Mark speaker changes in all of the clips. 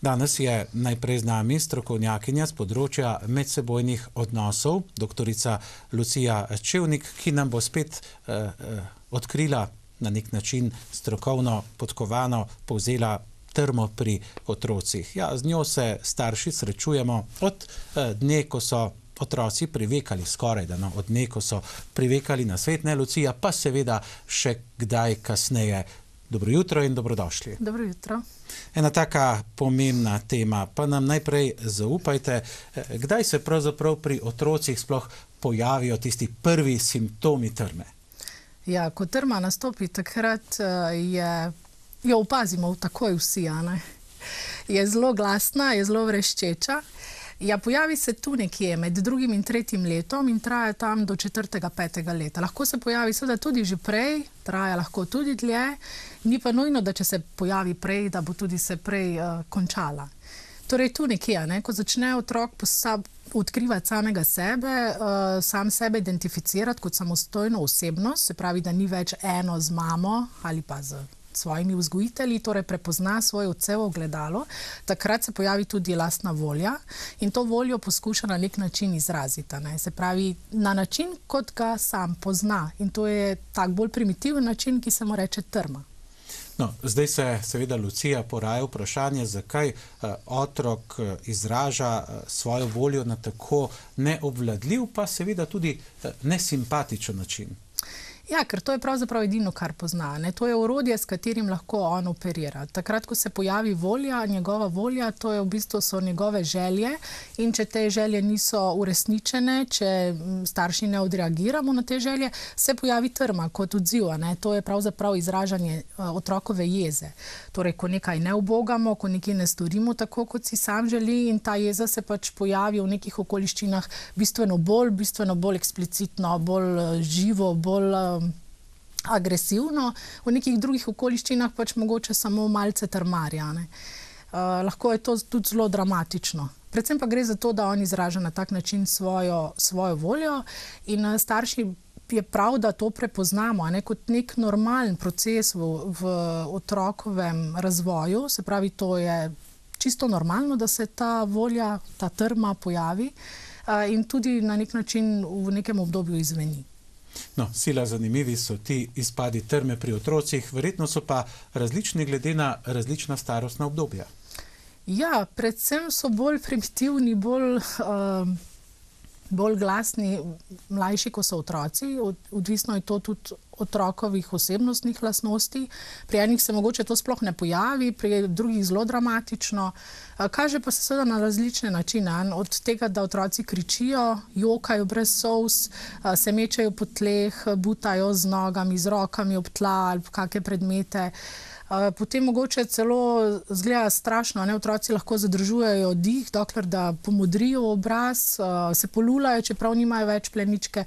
Speaker 1: Danes je najprej z nami strokovnjakinja z področja medsebojnih odnosov, dr. Lucija Čevnik, ki nam bo spet eh, eh, odkrila na nek način strokovno podkovano, povzela trmo pri otrocih. Ja, z njo se starši srečujemo od eh, dne, ko so otroci privekali, skoraj da no, od dne, ko so privekali na svet, ne Lucija, pa seveda še kdaj kasneje. Dobro jutro in dobrodošli.
Speaker 2: Dobro jutro.
Speaker 1: Ena taka pomembna tema, pa nam najprej zaupajte, eh, kdaj se pravzaprav pri otrocih sploh pojavijo tisti prvi simptomi trme?
Speaker 2: Ja, ko trma nastopi, takrat eh, je, jo opazimo takoj vsi. Je zelo glasna, je zelo vreščeča. Ja, pojavi se tu nekje med drugim in tretjim letom in traja tam do četrtega, petega leta. Lahko se pojavi seveda tudi že prej, traja lahko tudi dlje, ni pa nujno, da če se pojavi prej, da bo tudi se prej uh, končala. Torej, tu nekje, ne, ko začne otrok odkrivati samega sebe, uh, sam sebe identificirati kot samostojno osebnost, se pravi, da ni več eno z mamo ali pa z svojimi vzgojitelji, torej prepozna svoje odsevo gledalo, takrat se pojavi tudi lastna volja in to voljo poskuša na nek način izraziti. Ne? Se pravi, na način, kot ga sam pozna. In to je tak bolj primitiven način, ki se mu reče trma.
Speaker 1: No, zdaj se seveda Lucija poraja vprašanje, zakaj uh, otrok uh, izraža uh, svojo voljo na tako neobvladljiv, pa seveda tudi nesimpatičen način.
Speaker 2: Ja, ker to je pravzaprav edino, kar pozna. Ne? To je orodje, s katerim lahko on operira. Takrat, ko se pojavi volja, njegova volja, to je v bistvu so njegove želje. In če te želje niso uresničene, če starši ne odreagiramo na te želje, se pojavi trma kot odziv. To je pravzaprav izražanje otrokove jeze. Torej, ko nekaj ne obogamo, ko nekaj ne storimo tako, kot si sam želi, in ta jeza se pač pojavi v nekih okoliščinah bistveno bolj, bistveno bolj eksplicitno, bolj živo, bolj agresivno, v nekih drugih okoliščinah pač mogoče samo malce trmarjane. Uh, lahko je to tudi zelo dramatično. Predvsem pa gre za to, da on izraža na tak način svojo, svojo voljo, in uh, starši je prav, da to prepoznamo ne, kot nek normalen proces v, v otrokovem razvoju. Se pravi, to je čisto normalno, da se ta volja, ta trma pojavi uh, in tudi na nek način v nekem obdobju izveni.
Speaker 1: No, sila zanimivi so ti izpadi trme pri otrocih, verjetno so pa različni glede na različna starostna obdobja.
Speaker 2: Ja, predvsem so bolj primitivni, bolj. Uh, bolj glasni, mlajši, kot so otroci. Odvisno je to tudi otrokovih osebnostnih lastnosti. Pri enih se mogoče to sploh ne pojavi, pri drugih zelo dramatično. Kaže pa se seveda na različne načine. Od tega, da otroci kričijo, jokajo brez sous, se mečejo po tleh, butajo z nogami, z rokami ob tla ali kakšne predmete. Potem mogoče celo zgleda strašno, ne otroci lahko zadržujejo dih, dokler da pomodrijo obraz, se polulajo, čeprav nimajo več pleničke.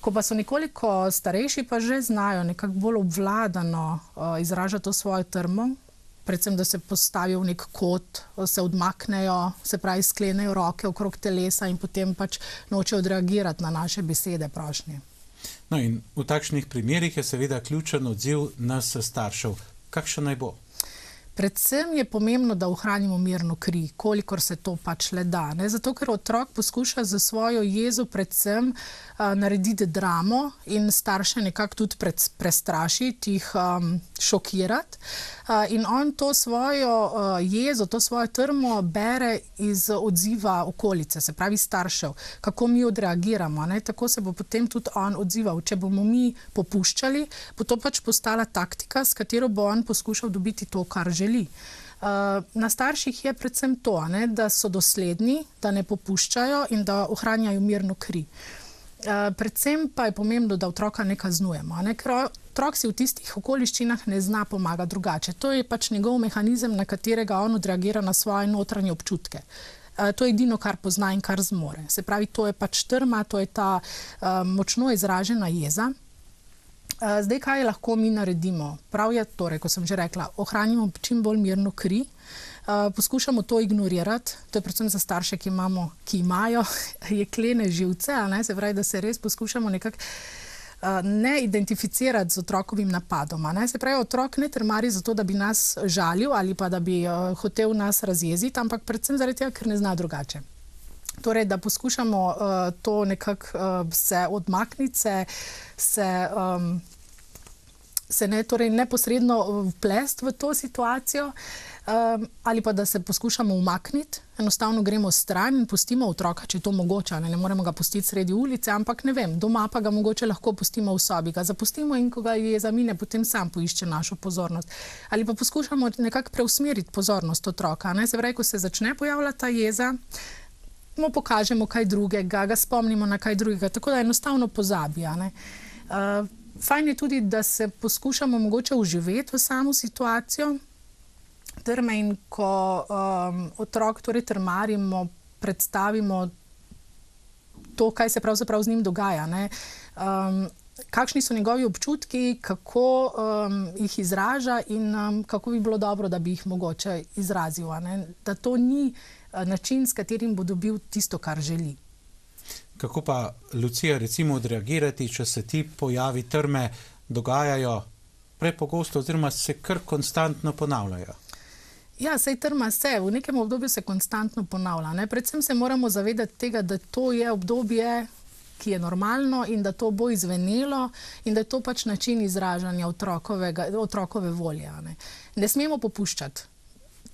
Speaker 2: Ko pa so nekoliko starejši, pa že znajo nekako bolj obvladano izražati to svojo trmo. Predvsem, da se postavijo v nek kot, se odmaknejo, se pravi, sklenejo roke okrog telesa in potem pač nočejo odreagirati na naše besede, prošnje.
Speaker 1: No, in v takšnih primerih je seveda ključen odziv nas staršev как Шанайбо.
Speaker 2: Predvsem je pomembno, da ohranimo mirno kri, kolikor se to pač le da. Ne? Zato, ker otrok poskuša za svojo jezo predvsem uh, narediti dramo in starše nekako tudi pred, prestrašiti, jih um, šokirati. Uh, in on to svojo uh, jezo, to svojo trmo bere iz odziva okolice, se pravi staršev, kako mi odreagiramo. Ne? Tako se bo potem tudi on odzival. Če bomo mi popuščali, bo to pač postala taktika, s katero bo on poskušal dobiti to, kar želi želi. Uh, na starših je predvsem to, ne, da so dosledni, da ne popuščajo in da ohranjajo mirno kri. Uh, predvsem pa je pomembno, da otroka ne kaznujemo. Ne, ker otrok si v tistih okoliščinah ne zna pomagati drugače. To je pač njegov mehanizem, na katerega on odreagira na svoje notranje občutke. Uh, to je edino, kar pozna in kar zmore. Se pravi, to je pač trma, to je ta uh, močno izražena jeza. Eh, zdaj, kaj lahko mi naredimo? Prav je, torej, kot sem že rekla, ohranimo čim bolj mirno kri. Uh, poskušamo to ignorirati, to je predvsem za starše, ki, imamo, ki imajo jeklene živce, se pravi, da se res poskušamo nekako ne identificirati z otrokovim napadom. Ne? Se pravi, otrok ne trmari zato, da bi nas žalil ali pa da bi hotel nas razjeziti, ampak predvsem zaradi tega, ker ne zna drugače. Torej, da poskušamo uh, to nekako uh, se odmakniti, se, se, um, se ne, torej neposredno vplesti v to situacijo. Um, ali pa da se poskušamo umakniti, enostavno gremo stran in pustimo otroka, če je to mogoče. Ne, ne moremo ga pustiti sredi ulice, ampak ne vem, doma pa ga mogoče lahko pustimo v sobi, ga zapustimo in ko ga je za mine, potem sam poišče našo pozornost. Ali pa poskušamo nekako preusmeriti pozornost otroka. Ne, se pravi, ko se začne pojavljati ta jeza. Mu pokažemo kaj drugega, ga spomnimo na kaj drugega, tako da enostavno pozabijo. Uh, fajn je tudi, da se poskušamo mogoče uživeti v samo situacijo, trme in ko um, otrok torej trmarimo, predstavimo to, kaj se pravzaprav z njim dogaja. Um, kakšni so njegovi občutki, kako um, jih izraža in um, kako bi bilo dobro, da bi jih mogoče izrazil. Da to ni način, s katerim bo dobil tisto, kar želi.
Speaker 1: Kako pa Lucija, recimo, odreagirati, če se ti pojavi trme dogajajo prepogosto, oziroma se kar konstantno ponavljajo?
Speaker 2: Ja, sej trma se, v nekem obdobju se konstantno ponavlja. Ne? Predvsem se moramo zavedati tega, da to je obdobje, ki je normalno in da to bo izvenelo in da je to pač način izražanja otrokove volje. Ne? ne smemo popuščati.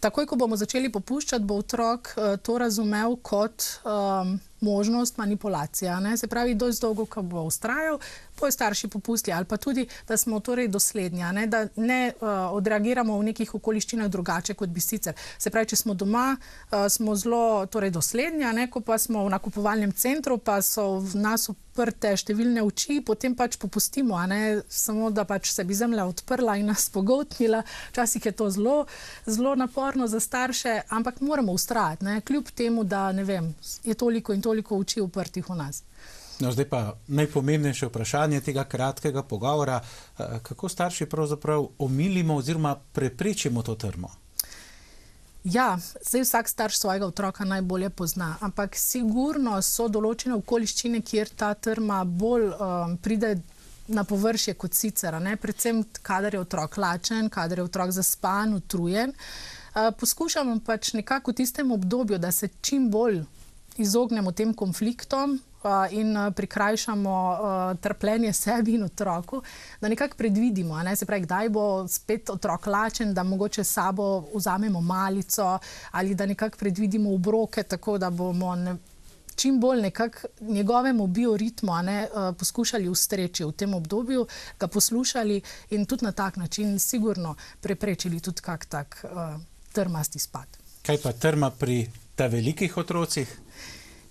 Speaker 2: Takoj, ko bomo začeli popuščati, bo otrok uh, to razumel kot um, možnost manipulacije. Ne? Se pravi, dovolj dolgo, ko bo ustrajal, bojo starši popustili, ali pa tudi, da smo torej doslednji, ne? da ne uh, odreagiramo v nekih okoliščinah drugače kot bi sicer. Se pravi, če smo doma, uh, smo zelo torej doslednji, ne? ko pa smo v nakupovalnem centru, pa so v nas uprte številne oči, potem pač popustimo, samo da pač se bi zemlja odprla in nas pogotnila. Včasih je to zelo, zelo naporno za starše, ampak moramo ustrajati, kljub temu, da vem, je toliko in toliko oči uprtih v nas.
Speaker 1: No, zdaj pa najpomembnejše vprašanje tega kratkega pogovora, eh, kako starši pravzaprav omilimo oziroma preprečimo to trmo.
Speaker 2: Ja, zdaj vsak starš svojega otroka najbolje pozna, ampak sigurno so določene okoliščine, kjer ta trma bolj um, pride na površje kot sicer. Ne? Predvsem, kadar je otrok lačen, kadar je otrok zaspan, utrujen. Uh, poskušamo pač nekako v tistem obdobju, da se čim bolj izognemo tem konfliktom, in prikrajšamo trpljenje sebi in otroku, da nekako predvidimo, ne? se pravi, kdaj bo spet otrok lačen, da mogoče sabo vzamemo malico ali da nekako predvidimo obroke, tako da bomo. Ne, Čim bolj nekako njegovemu bioritmu ne, uh, poskušali ustreči v tem obdobju, ga poslušali in tudi na tak način, sigurno, preprečili tudi kak tak uh, trmasti spad.
Speaker 1: Kaj pa trma pri ta velikih otrocih?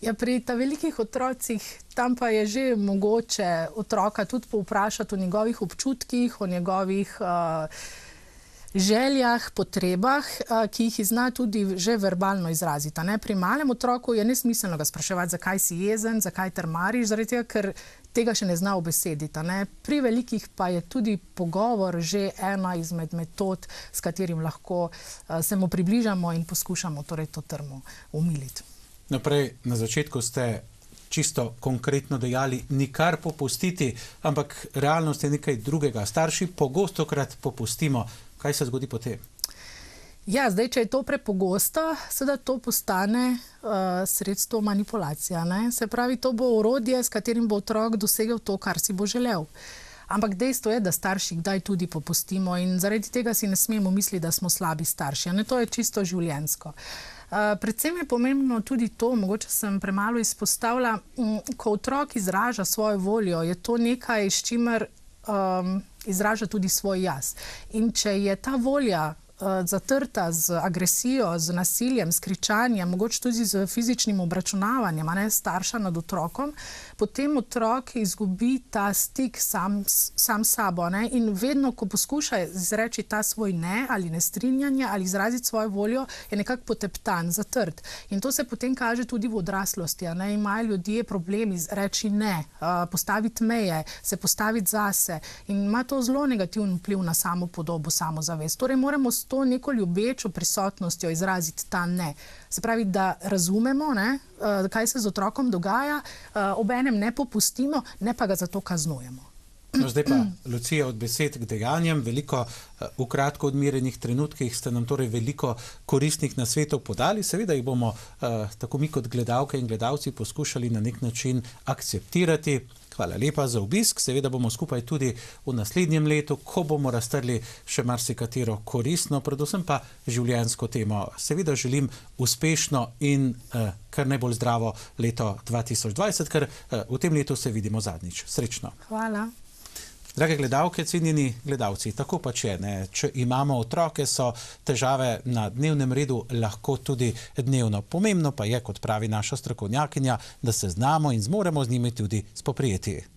Speaker 2: Ja, pri ta velikih otrocih, tam pa je že mogoče otroka tudi povprašati o njegovih občutkih, o njegovih uh, željah, potrebah, uh, ki jih zna tudi že verbalno izraziti. Ne? Pri malem otroku je nesmiselno ga spraševati, zakaj si jezen, zakaj trmariš, zaradi tega, ker tega še ne zna obesediti. Ne? Pri velikih pa je tudi pogovor že ena izmed metod, s katerim lahko uh, se mu približamo in poskušamo torej to trmo umiliti.
Speaker 1: Naprej, na začetku ste čisto konkretno dejali, nikar popustiti, ampak realnost je nekaj drugega. Starši pogosto krat popustimo. Kaj se zgodi potem?
Speaker 2: Ja, zdaj, če je to prepogosto, seveda to postane uh, sredstvo manipulacije. Se pravi, to bo orodje, s katerim bo otrok dosegel to, kar si bo želel. Ampak dejstvo je, da starši kdaj tudi popustimo in zaradi tega si ne smemo misliti, da smo slabi starši. Ne? To je čisto življensko. Uh, predvsem je pomembno tudi to, mogoče sem premalo izpostavila, mm, ko otrok izraža svojo voljo, je to nekaj, s čimer um, izraža tudi svoj jaz. In če je ta volja zatrta z agresijo, z nasiljem, s kričanjem, mogoče tudi z fizičnim obračunavanjem, ne starša nad otrokom, potem otrok izgubi ta stik sam sam sabo. Ne? In vedno, ko poskuša izreči ta svoj ne ali nestrinjanje ali izraziti svojo voljo, je nekako poteptan, zatrt. In to se potem kaže tudi v odraslosti. Imajo ljudje problemi reči ne, uh, postaviti meje, se postaviti zase. In ima to zelo negativen vpliv na samo podobo, samozavest. Torej, moramo to neko ljubečo prisotnostjo izraziti ta ne. Se pravi, da razumemo, ne, uh, kaj se z otrokom dogaja, uh, obenem ne popustimo, ne pa ga zato kaznujemo.
Speaker 1: No, zdaj pa, Lucija, od besed k dejanjem, veliko v kratko odmerenih trenutkih ste nam torej veliko koristnih nasvetov podali. Seveda jih bomo tako mi kot gledalke in gledalci poskušali na nek način akceptirati. Hvala lepa za obisk. Seveda bomo skupaj tudi v naslednjem letu, ko bomo razstrli še marsikatero koristno, predvsem pa življensko temo. Seveda želim uspešno in eh, kar najbolj zdravo leto 2020, ker eh, v tem letu se vidimo zadnjič. Srečno.
Speaker 2: Hvala.
Speaker 1: Drage gledalke, cenjeni gledalci, tako pač je. Ne? Če imamo otroke, so težave na dnevnem redu lahko tudi dnevno. Pomembno pa je, kot pravi naša strokovnjakinja, da se znamo in zmoremo z njimi tudi spoprijeti.